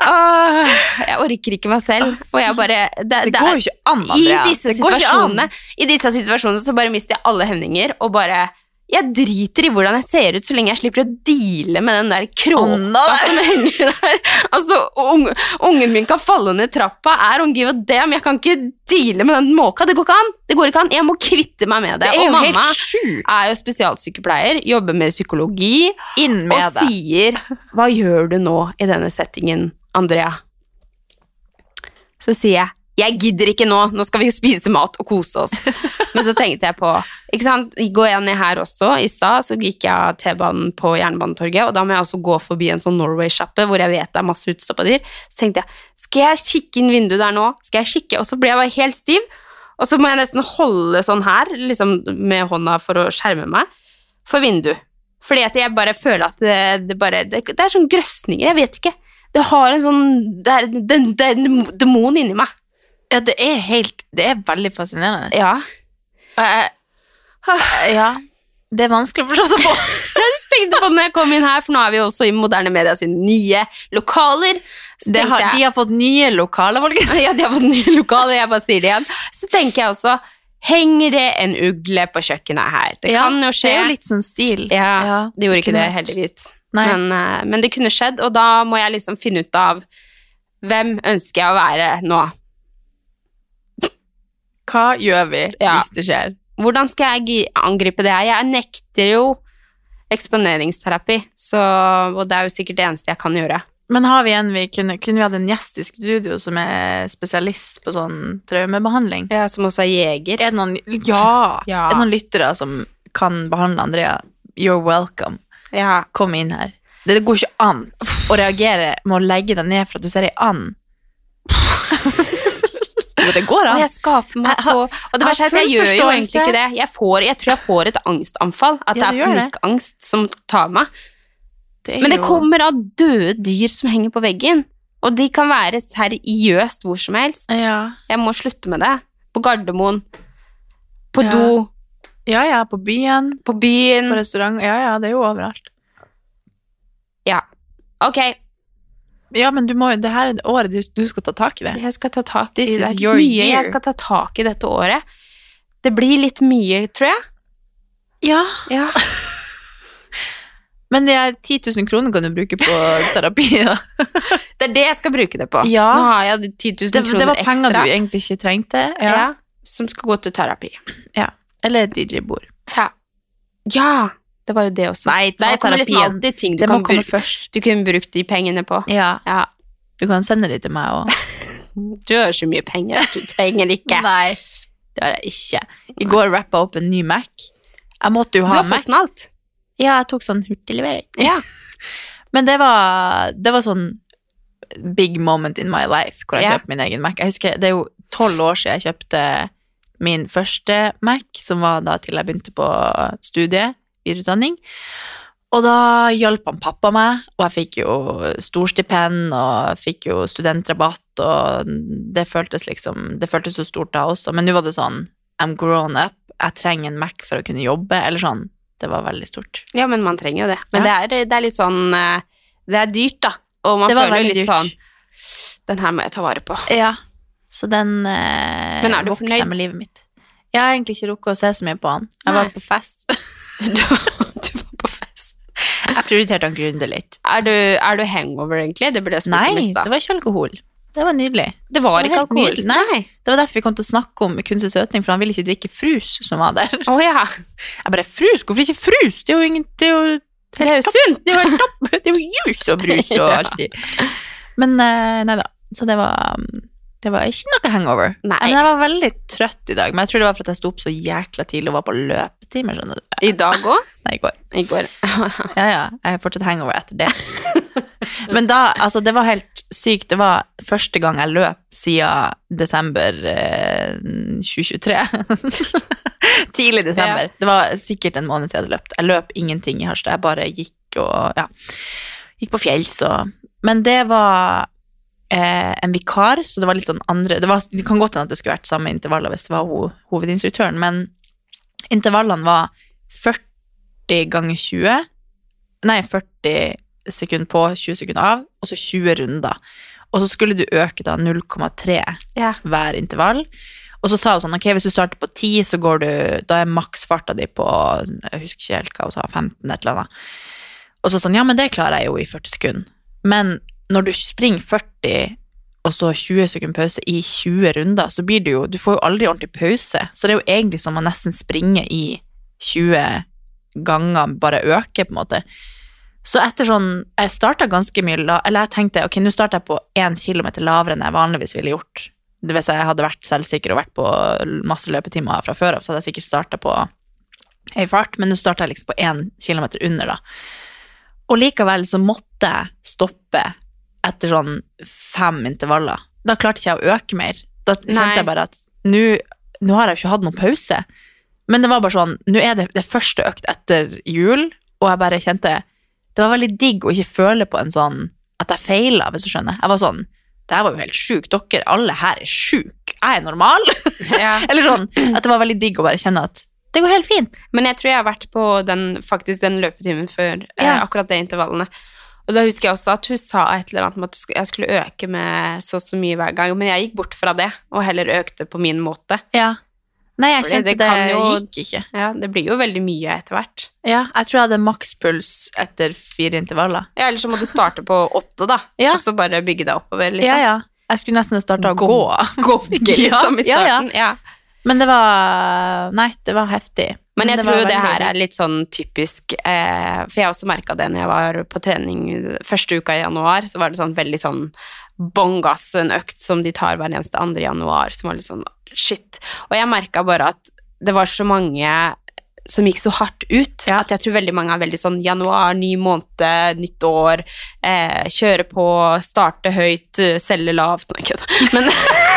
Åh, jeg orker ikke meg selv. Og jeg bare Det, Det det går jo ikke an, I Andrea. disse ikke an. situasjonene I disse situasjonene så bare mister jeg alle hemninger og bare jeg driter i hvordan jeg ser ut, så lenge jeg slipper å deale med den der kråka som henger der. Altså, ung, Ungen min kan falle ned trappa, er on give a damn. Jeg kan ikke deale med den måka. Det går ikke an. Det går ikke an. Jeg må kvitte meg med det. Det og mamma er jo spesialsykepleier, jobber med psykologi, og det. sier 'Hva gjør du nå i denne settingen, Andrea?' Så sier jeg 'Jeg gidder ikke nå, nå skal vi jo spise mat og kose oss'. Men så tenkte jeg på ikke sant, Går jeg ned her også, i stad så gikk jeg av T-banen på Jernbanetorget, og da må jeg også gå forbi en sånn Norway-sjappe hvor jeg vet det er masse utstoppa dyr. Så tenkte jeg skal jeg kikke inn vinduet der nå? Skal jeg kikke? Og så ble jeg bare helt stiv, og så må jeg nesten holde sånn her, liksom med hånda for å skjerme meg, for vinduet. Fordi at jeg bare føler at det, det bare det, det er sånn grøsninger, jeg vet ikke. Det har en sånn Det er, det, det er en demon inni meg. Ja, det er helt Det er veldig fascinerende. Ja. Jeg- Ja. Det er vanskelig å forstå seg på. tenkte på når jeg kom inn her, for nå er vi også i Moderne Media sine nye lokaler. Har, de har fått nye lokaler, folkens. ja, de har fått nye lokaler, jeg bare sier det igjen. Så tenker jeg også, henger det en ugle på kjøkkenet her? Det Ja, kan jo skje. Det er jo litt sånn stil. Ja, det gjorde ikke det, heldigvis. Men, eh, men det kunne skjedd, og da må jeg liksom finne ut av hvem ønsker jeg å være nå. Hva gjør vi Ja. hvis det skjer? Hvordan skal jeg angripe det her? Jeg nekter jo eksponeringsterapi, så, og det er jo sikkert det eneste jeg kan gjøre. Men har vi en vi kunne, kunne vi hatt en gjest i studio som er spesialist på sånn traumebehandling? Ja, som også er jeger. Er det noen, ja, Ja. Er det noen lyttere som kan behandle Andrea? You're welcome. Ja. Kom inn her. Det, det går ikke an å reagere med å legge deg ned for at du ser ei and. Jo, det går an. Og jeg skaper meg så Og det jeg verste er at jeg gjør jo egentlig ikke det. Jeg, får, jeg tror jeg får et angstanfall. At Ja, det er det. panikkangst som tar meg. er Men det jo- kommer av døde dyr som henger på veggen. Og de kan være seriøst hvor som helst. Ja. Jeg må slutte med det. På Gardermoen. På Ja. do. Ja, ja, på byen, På byen. på restaurant. Ja, ja, det er jo overalt. Ja. Ok, Ja, men du må, det her er året du, du skal ta tak i det. jeg skal ta tak i This det. Det er mye year. jeg skal ta tak i dette året. Det blir litt mye, tror jeg. Ja, Ja. men de her 10 000 kroner kan du bruke på terapi. Da. Det er det jeg skal bruke det på. Ja. Nå har jeg 10 000 Det, kroner det var penger ekstra. du egentlig ikke trengte. ja. Ja. som skal gå til terapi. Eller DJ-bord. Ja. ja! Det var jo det også. Nei, ta Der kommer liksom alltid ting du Det må kan, komme bruke, først. du kunne brukt de pengene på. Ja, Ja. du kan sende de til meg òg. Du har så mye penger at du trenger ikke. Nei, det har jeg ikke. I går rappa opp en ny Mac. Jeg måtte jo Du har Mac. fått den alt. Ja, jeg tok sånn hurtiglevering. Ja. Men det var, det var sånn big moment in my life, hvor jeg Ja. kjøpte min egen Mac. Jeg husker, Det er jo tolv år siden jeg kjøpte min første Mac, som var da til jeg begynte på studiet, videreutdanning. Og da hjalp han pappa meg, og jeg fikk jo storstipend, og fikk jo studentrabatt, og det føltes liksom Det føltes så stort da også, men nå var det sånn I'm grown up, jeg trenger en Mac for å kunne jobbe, eller sånn. Det var veldig stort. ja, men man trenger jo det. Men Ja. det, er, det er litt sånn eh, Det er dyrt, da. Og man føler litt dyrt. sånn Den her må jeg ta vare på. Ja, så den eh, Men er du fornøyd? med livet mitt. Jeg har egentlig ikke rukket å se så mye på han. Jeg Nei. var på fest. Du, du var på fest. Jeg prioriterte han grundig litt. Er du, er du hangover, egentlig? Det burde jeg spurt om i Nei, det var ikke alkohol. Det var nydelig. Det var det var ikke alkohol. nydelig. Nei. Det var derfor vi kom til å snakke om kunstig søtning, for han ville ikke drikke frus som var der. Å ja. Jeg bare, frus? Hvorfor ikke frus? Det er jo ingen, det er jo Det er jo sunt. Det er jo helt topp! Det er jo jus og brus og alltid. Men eh, nei da. Så det var um, Det var ikke noe hangover. Nei. Men jeg var veldig trøtt i dag. Men jeg tror det var for at jeg sto opp så jækla tidlig og var på løpetimer. Skjønner du. I dag òg? Nei, i går. I går. Ja, ja. Jeg har fortsatt hangover etter det. Men da, altså, det var helt sykt. Det var første gang jeg løp siden desember eh, 2023. Tidlig desember. Ja. Det var sikkert en måned siden jeg hadde løpt. Jeg løp ingenting i Harstad. Jeg bare gikk og ja, gikk på fjells og Men det var eh, en vikar, så det var litt sånn andre Det, var, det kan godt hende at det skulle vært samme intervaller hvis det var ho, hovedinstruktøren, men intervallene var 40 ganger 20 Nei, 40 sekunder på, 20 sekunder av, og så 20 runder. Og så skulle du øke da 0,3 Ja. hver intervall. Og så sa hun sånn, ok, hvis du starter på 10, så går du, da er maksfarta di på, jeg husker ikke helt hva hun sa, 15 et eller annet. Og så sånn, ja, men det klarer jeg jo i 40 sekunder. Men når du springer 40, og så 20 sekunder pause i 20 runder, så blir det jo, du får jo aldri ordentlig pause. Så det er jo egentlig som å nesten springe i 20 ganger, bare øke på en måte. Så etter sånn, jeg startet ganske mye, eller jeg tenkte, ok, nå starter jeg på 1 kilometer lavere enn jeg vanligvis ville gjort. Hvis jeg hadde vært selvsikker og vært på masse løpetimer fra før av, så hadde jeg sikkert startet på en fart, men nå startet jeg liksom på 1 kilometer under da. Og likevel så måtte jeg stoppe etter sånn fem intervaller. Da klarte ikke jeg å øke mer. Da kjente Nei. jeg bare at nå har jeg jo ikke hatt noen pause. Men det var bare sånn, nå er det det første økt etter jul, og jeg bare kjente Det var veldig digg å ikke føle på en sånn at jeg feila, hvis du skjønner. Jeg var sånn Det her var jo helt sjukt. Dere alle her er sjuke. Jeg er normal. Ja. Eller sånn at det var veldig digg å bare kjenne at det går helt fint. Men jeg tror jeg har vært på den, faktisk den løpetimen før eh, akkurat det intervallene. Og da husker jeg også at hun sa et eller annet om at jeg skulle øke med så og så mye hver gang, men jeg gikk bort fra det, og heller økte på min måte. Ja. Nei, jeg Fordi kjente det det, jo- gikk ikke. Ja, det blir jo veldig mye etter hvert. Ja, jeg tror jeg hadde makspuls etter fire intervaller. Ja, eller så må du starte på åtte, da, Ja. og så bare bygge deg oppover, liksom. Ja, ja. Jeg skulle nesten starta å gå. Gå, Gogge, liksom, i starten. ja, ja. Ja. Men det var Nei, det var heftig. Men jeg det tror jo det her er litt sånn typisk eh, For jeg også merka det når jeg var på trening første uka i januar. Så var det sånn veldig sånn bånn gass, en økt som de tar hver eneste andre januar, som var litt sånn shit. Og jeg merka bare at det var så mange som gikk så hardt ut, at jeg tror veldig mange er veldig sånn januar, ny måned, nytt år, eh, kjøre på, starte høyt, eh, selge lavt Nei, kødd. Men,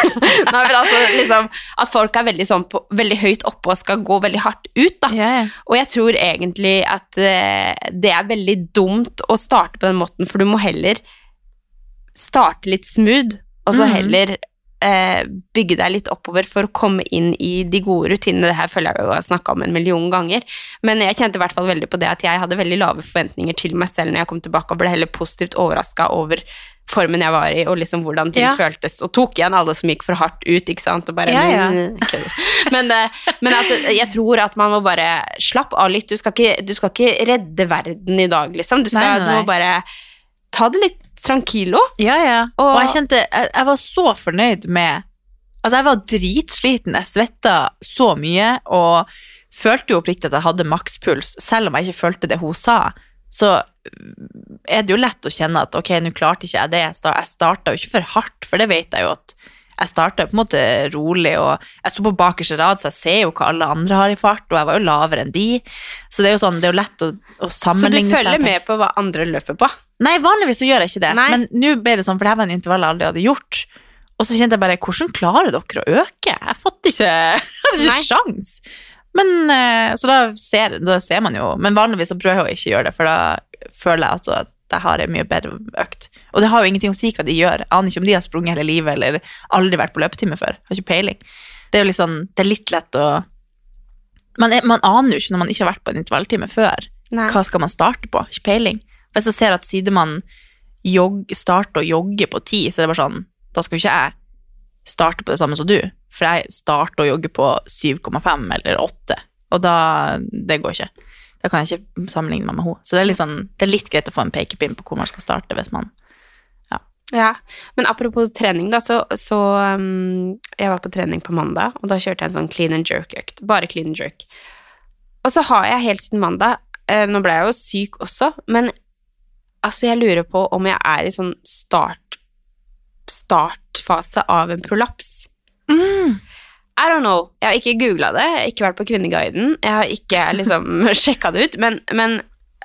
nei, men altså, liksom, at folk er veldig, sånn på, veldig høyt oppe og skal gå veldig hardt ut, da. Ja, ja. Og jeg tror egentlig at eh, det er veldig dumt å starte på den måten, for du må heller starte litt smooth, og så Mhm. heller eh, bygge deg litt oppover for å komme inn i de gode rutinene. Det her føler jeg jo har snakka om en million ganger, men jeg kjente i hvert fall veldig på det at jeg hadde veldig lave forventninger til meg selv når jeg kom tilbake, og ble heller positivt overraska over formen jeg var i, og liksom hvordan ting Ja. føltes, og tok igjen alle som gikk for hardt ut, ikke sant, og bare Ja, ja. "Mm. Men, eh, men altså, jeg tror at man må bare slappe av litt. Du skal ikke, du skal ikke redde verden i dag, liksom. Du, skal, Nei, nei, du må bare ta det litt tranquilo. Ja, ja. Og, Og- jeg kjente jeg, jeg var så fornøyd med Altså, jeg var dritsliten. Jeg svetta så mye og følte jo oppriktig at jeg hadde makspuls, selv om jeg ikke følte det hun sa. Så er det jo lett å kjenne at ok, nå klarte ikke jeg det. Jeg sta- starta jo ikke for hardt, for det vet jeg jo at jeg starta på en måte rolig, og jeg sto på bakerste rad, så jeg ser jo hva alle andre har i fart, og jeg var jo lavere enn de. Så det er jo sånn, det er jo lett å, å Så du sammenligne seg. følger tenker jeg. med på hva andre løper på? Nei, vanligvis så gjør jeg ikke det. Nei. Men nå ble det sånn, for det her var en intervall jeg aldri hadde gjort. Og så kjente jeg bare, hvordan klarer dere å øke? Jeg fatter ikke, jeg hadde ikke Nei. sjans. Men, eh, så da ser, da ser man jo, men vanligvis så prøver jeg å ikke gjøre det, for da føler jeg altså at jeg har en mye bedre økt. Og det har jo ingenting å si hva de gjør. Jeg aner ikke om de har sprunget hele livet, eller aldri vært på løpetime før. Har ikke peiling. Det er jo litt sånn, det er litt lett å... Man, er, man aner jo ikke når man ikke har vært på en intervalltime før. Nei. Hva skal man starte på? Ikke peiling. Hvis jeg ser at sidemannen starter å jogge på ti, så er det bare sånn, da skal jo ikke jeg starte på det samme som du, for jeg starter å jogge på 7,5 eller 8, og da, det går ikke. Da kan jeg ikke sammenligne meg med henne. Så det er, litt sånn, det er litt greit å få en pekepinn på hvor man skal starte hvis man Ja, men apropos trening, da, så, så um, Jeg var på trening på mandag, og da kjørte jeg en sånn clean and jerk-økt. Bare clean and jerk. Og så har jeg helt siden mandag eh, Nå ble jeg jo syk også, men altså, jeg lurer på om jeg er i sånn start startfase av en prolaps. I don't know. Jeg har ikke googla det, jeg har ikke vært på Kvinneguiden, jeg har ikke liksom sjekka det ut, men, men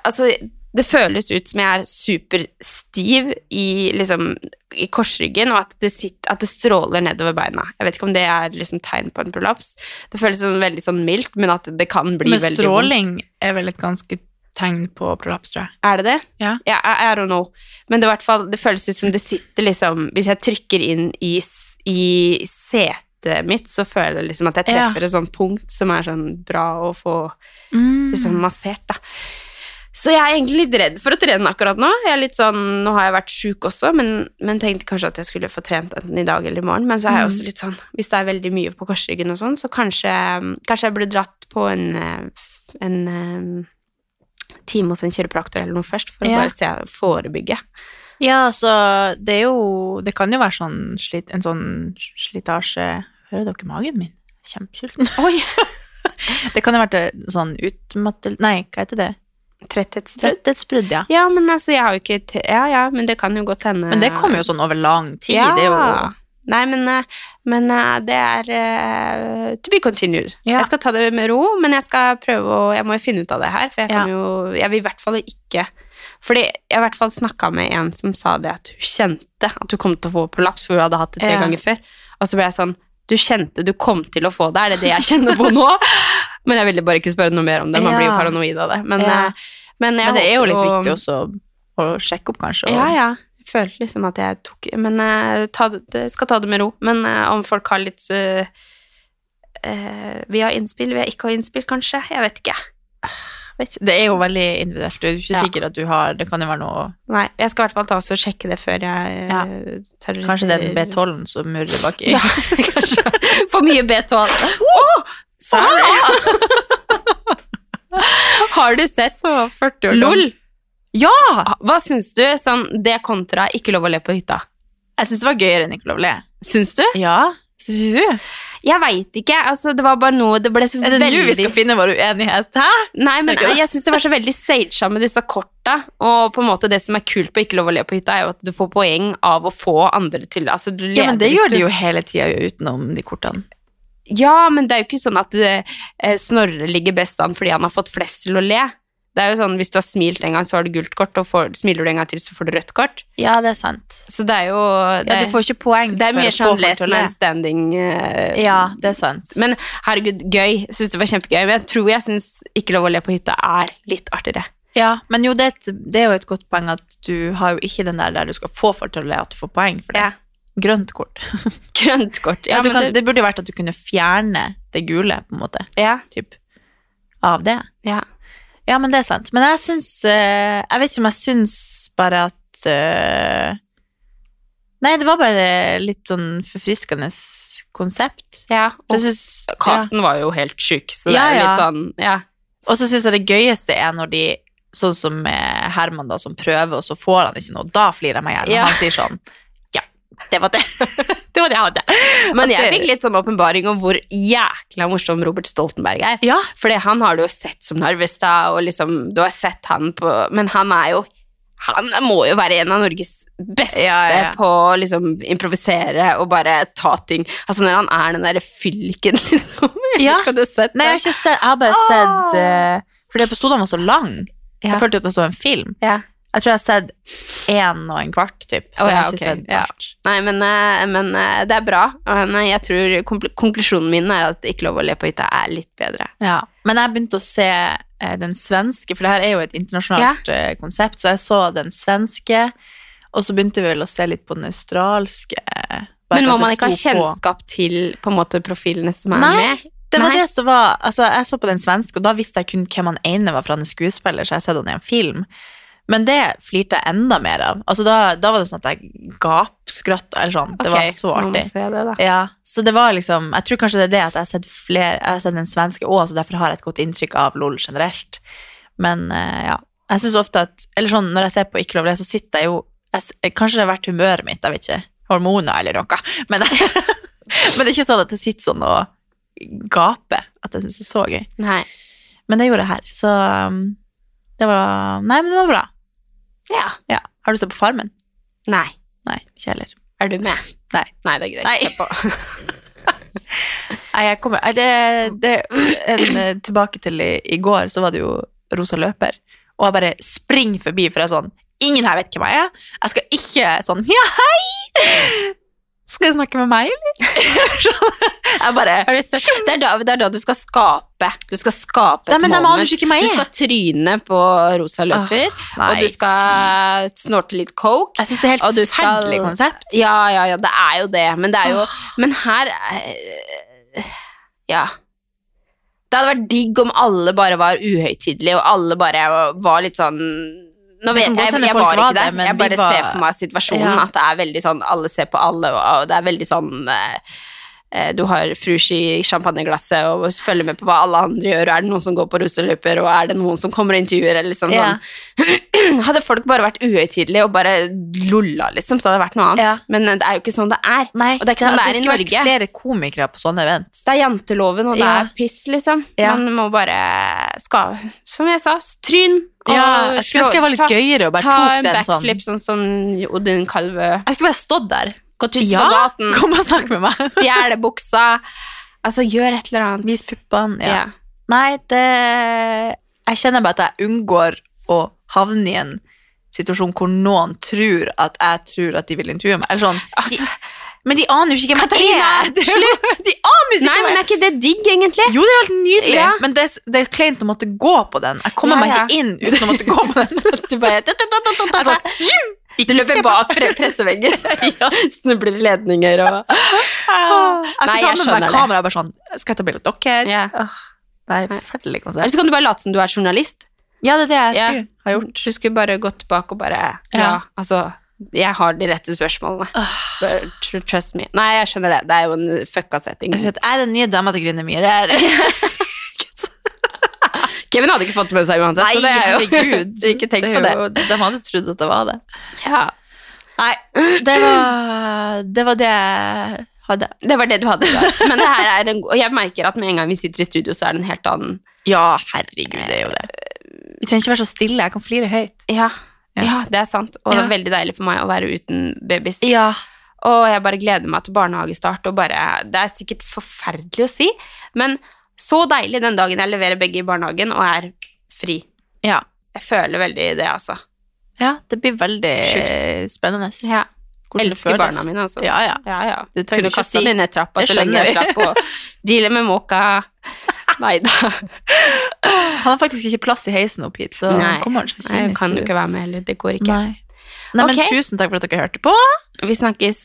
altså det føles ut som jeg er superstiv i, liksom, i korsryggen, og at det, sitter, at det stråler nedover beina. Jeg vet ikke om det er liksom tegn på en prolaps. Det føles som veldig sånn mildt, men at det kan bli Men veldig stråling er vel et ganske tegn på prolaps, tror jeg. Er det det? Ja. I, I don't know. Men det, fall, det føles ut som det sitter liksom Hvis jeg trykker inn i, i setet mitt, så føler jeg liksom at jeg treffer et sånt punkt som er sånn bra å få Mm. liksom massert, da. Så jeg er egentlig litt redd for å trene akkurat nå. Jeg er litt sånn, Nå har jeg vært sjuk også, men, men tenkte kanskje at jeg skulle få trent enten i dag eller i morgen. Men så er jeg også litt sånn, hvis det er veldig mye på korsryggen og sånn, så kanskje, kanskje jeg burde dratt på en, eh, en eh, time hos en kiropraktor eller noe først, for å bare se, forebygge. Ja, så det er jo Det kan jo være sånn slit, en sånn slitasje Hører dere magen min? Kjempesulten. Oi! Det kan jo være sånn utmattel... Nei, hva heter det? Tretthetsbrudd. Tretthetsbrudd, ja. Ja, men altså, jeg har jo ikke Ja, ja, men det kan jo godt hende Men det kommer jo sånn over lang tid. Ja. Det er jo Nei, men, eh, men eh, det er uh, to be continued. Ja. Jeg skal ta det med ro, men jeg skal prøve å Jeg må jo finne ut av det her, for jeg kan Ja. jo Jeg vil i hvert fall ikke Fordi jeg har i hvert fall snakka med en som sa det at hun kjente at hun kom til å få prolaps, for hun hadde hatt det tre Ja. ganger før. Og så ble jeg sånn Du kjente du kom til å få det, er det det jeg kjenner på nå? men jeg ville bare ikke spørre noe mer om det, man blir jo paranoid av det. Men, men, Men det er jo litt viktig også å sjekke opp, kanskje. Og, ja, ja. Jeg følte liksom at jeg tok Men eh, ta det, det- skal ta det med ro. Men eh, om folk har litt uh, Vi har innspill, vi har ikke har innspill, kanskje. Jeg vet ikke. Det er jo veldig individuelt. Du er ikke Ja. sikker at du har Det kan jo være noe Nei, jeg skal i hvert fall ta og sjekke det før jeg Ja. eh, terroriserer Kanskje det er den B12-en som murrer baki. Ja, kanskje. For mye B12. Oh, har du sett Så 40 år LOL? Ja! Hva syns du? Sånn, det kontra ikke lov å le på hytta. Jeg syns det var gøyere enn Ikke lov å le. Syns du? Ja, syns du? Jeg veit ikke. Altså, det var bare noe Det ble så Er det veldig nå vi skal finne vår uenighet? Hæ? Nei, men jeg syns det var så veldig staged med disse korta. Og på en måte det som er kult på Ikke lov å le på hytta, er jo at du får poeng av å få andre til Altså, du Ja, men det gjør du- de jo hele tida utenom de kortene. Ja, men det er jo ikke sånn at eh, Snorre ligger best an fordi han har fått flest til å le. Det er jo sånn, Hvis du har smilt en gang, så har du gult kort, og får, smiler du en gang til, så får du rødt kort. Ja, det er sant. Så det er jo det, Ja, du får ikke poeng det er mye sånn folk last til å le. man standing eh, Ja, det er sant. Men herregud, gøy. Syns det var kjempegøy. Men jeg tror jeg syns Ikke lov å le på hytta er litt artigere. ja, men jo, det det er jo et godt poeng at du har jo ikke den der der du skal få folk til å le, at du får poeng for det. Ja. grønt kort. Grønt kort. Ja, kan, det, det burde vært at du kunne fjerne det gule, på en måte, ja, typ, av det. ja. Ja, men det er sant. Men jeg syns eh, Jeg vet ikke om jeg syns bare at eh, Nei, det var bare litt sånn forfriskende konsept. ja. Og synes, synes, ja. var jo helt sjuk, så det Ja, er litt sånn Ja. Og så syns jeg det gøyeste er når de Sånn som Herman, da, som prøver, og så får han ikke noe. Da flirer jeg meg i hjel. Når Han sier sånn det var det. det var det jeg hadde. Men jeg fikk litt sånn åpenbaring om hvor jækla morsom Robert Stoltenberg er. Ja. Fordi han har du jo sett som Narvestad, og liksom, du har sett han på Men han er jo Han må jo være en av Norges beste Ja, ja, ja. på å liksom improvisere og bare ta ting Altså når han er den derre fylliken, liksom. Jeg Ja. vet ikke om du har sett Nei, jeg har det? sett Jeg har bare sett uh, Fordi episoden var så lang. Ja. Jeg følte at jeg så en film. Ja. Jeg tror jeg har sett én og en kvart, typ. Så Å, jeg har ikke okay. sett ja. alt. Nei, men, eh, men eh, det er bra. Men jeg tror konklusjonen min er at Ikke lov å le på hytta er litt bedre. Ja. Men jeg begynte å se eh, den svenske, for det her er jo et internasjonalt ja. konsept, så jeg så den svenske, og så begynte vi vel å se litt på den australske. Men må man ikke ha kjennskap på. til på en måte profilene som er Nei, med? Det var Nei. det som var Altså, jeg så på den svenske, og da visste jeg kun hvem han ene var, fra han er skuespiller, så jeg har sett han i en film. Men det flirte jeg enda mer av. Altså, da, da var det sånn at jeg gapskratta, eller sånn. Det var så så artig. det. Ja, så det var liksom Jeg tror kanskje det er det at jeg har sett flere Jeg har sett den svenske òg, så derfor har jeg et godt inntrykk av LOL generelt. Men eh, ja. Jeg syns ofte at Eller sånn, når jeg ser på Ikke lov le, så sitter jeg jo jeg, Kanskje det har vært humøret mitt, jeg vet ikke. Hormoner eller noe. Men, men det er ikke sånn at jeg sitter sånn og gaper at jeg syns det er så gøy. Nei. Men det gjorde jeg her, så um, det var Nei, men det var bra. Ja. Ja. Har du sett på Farmen? Nei. Nei, ikke heller. Er du med? Nei. Nei, det er greit. Nei. se på. Nei, jeg kommer det, det, en, eh, Tilbake til i, i går, så var det jo Rosa løper. Og jeg bare springer forbi, for jeg er sånn Ingen her vet hvem jeg er. Jeg skal ikke sånn Ja, hei! Skal du snakke med meg, eller? Jeg bare du? Det, er da, det er da du skal skape. Du skal skape et men moment. Du er. skal tryne på rosa løper, nei, og du skal snorte litt coke. Jeg syns det er helt du forferdelig konsept. Ja, ja, ja, det er jo det, men det er jo Men her eh, Ja. Det hadde vært digg om alle bare var uhøytidelige, og alle bare var litt sånn nå vet jeg, jeg, jeg var ikke der, men jeg bare ser for meg situasjonen, at det er veldig sånn alle ser på alle, og det er veldig sånn eh, du har frushi i champagneglasset og følger med på hva alle andre gjør, er det noen som går på russeløper, og er det noen som kommer og intervjuer, eller liksom Ja. sånn. Hadde folk bare vært uhøytidelige og bare lolla, liksom, så hadde det vært noe annet. Ja. Men eh, det er jo ikke sånn det er. Nei, og det er ikke sånn det er i skulle vært flere komikere på sånne event. Det er janteloven, og det Ja. er piss, liksom. Man må bare skal, Som jeg sa, tryn. Ja, jeg skulle ønske jeg var litt ta- gøyere og bare Ta tok en den sånn. backflip, sånn som Odin Kalvø. Jeg skulle bare stått der. Gått ut Ja, på gaten, kom og snakk med meg. stjele buksa. Altså, gjør et eller annet. Vis puppene. Ja. Ja. Nei, det Jeg kjenner bare at jeg unngår å havne i en situasjon hvor noen tror at jeg tror at de vil intervjue meg. Eller sånn. Altså, men de aner jo ikke hvem jeg er! Slutt! De aner jo nei, ikke men er ikke det digg, egentlig? Jo, det er helt nydelig, Ja. men det det er kleint å måtte gå på den. Jeg kommer Ja, meg ikke inn uten å måtte gå på den. Du bare Er Du løper bak presseveggen. ja. Snubler i ledninger og skal Nei, jeg skjønner det. kamera bare sånn Skal jeg ta bilde av dere? Ja. Det Nei, forferdelig Eller konsept. så kan du bare late som du er journalist. Ja, det er det jeg Ja. skulle ha gjort. Du skulle bare gått bak og bare Ja, Ja. altså Jeg har de rette spørsmålene. Spør, tr- trust me. Nei, jeg skjønner det. Det er jo en fucka setting. Jeg er den nye dama til Grüner Myhre. Kevin hadde ikke fått det med seg uansett, Nei, så det er jo herregud. Ikke tenk Det på det. jo- De hadde trodd at det var det. Ja. Nei, det var det, var det jeg hadde. Det var det du hadde Da. Men det her er en, og jeg merker at med en gang vi sitter i studio, så er det en helt annen Ja, herregud, det er jo det. Vi trenger ikke være så stille, jeg kan flire høyt. Ja, Ja. ja det er sant. Og det Ja. er veldig deilig for meg å være uten babys. Ja. Og jeg bare gleder meg til barnehagestart, og bare Det er sikkert forferdelig å si, men så deilig den dagen jeg leverer begge i barnehagen og er fri. Ja. Jeg føler veldig det, altså. ja, det blir veldig Sjukt. spennende. Ja. Hvordan Elsker barna mine, altså. Ja, ja. Ja, ja. Du trenger ikke kasta si. ned trappa så lenge jeg slapp å deale med måka. Nei da. Han har faktisk ikke plass i heisen opp hit, så Nei, kommer han seg ikke inn jeg i kan jo ikke være med heller. Det går ikke. Nei. Nei, men Ok. tusen takk for at dere hørte på. Vi snakkes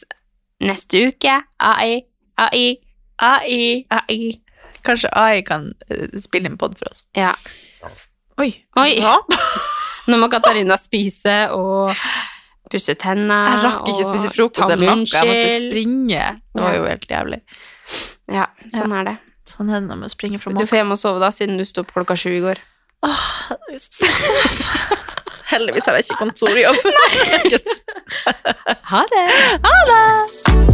Neste uke. AI. AI. AI. AI. Kanskje AI kan eh, spille inn pod for oss. Ja. Oi. Oi. Nå må Katarina spise og pusse tennene. Jeg rakk ikke å spise frokost eller noe. Jeg måtte springe. Det var jo helt jævlig. Ja, sånn er det. Sånn er det når man springer fra Du får hjem og sove, da, siden du sto opp klokka sju i går. Heldigvis har jeg ikke kontorjobb. Ha det. Ha det!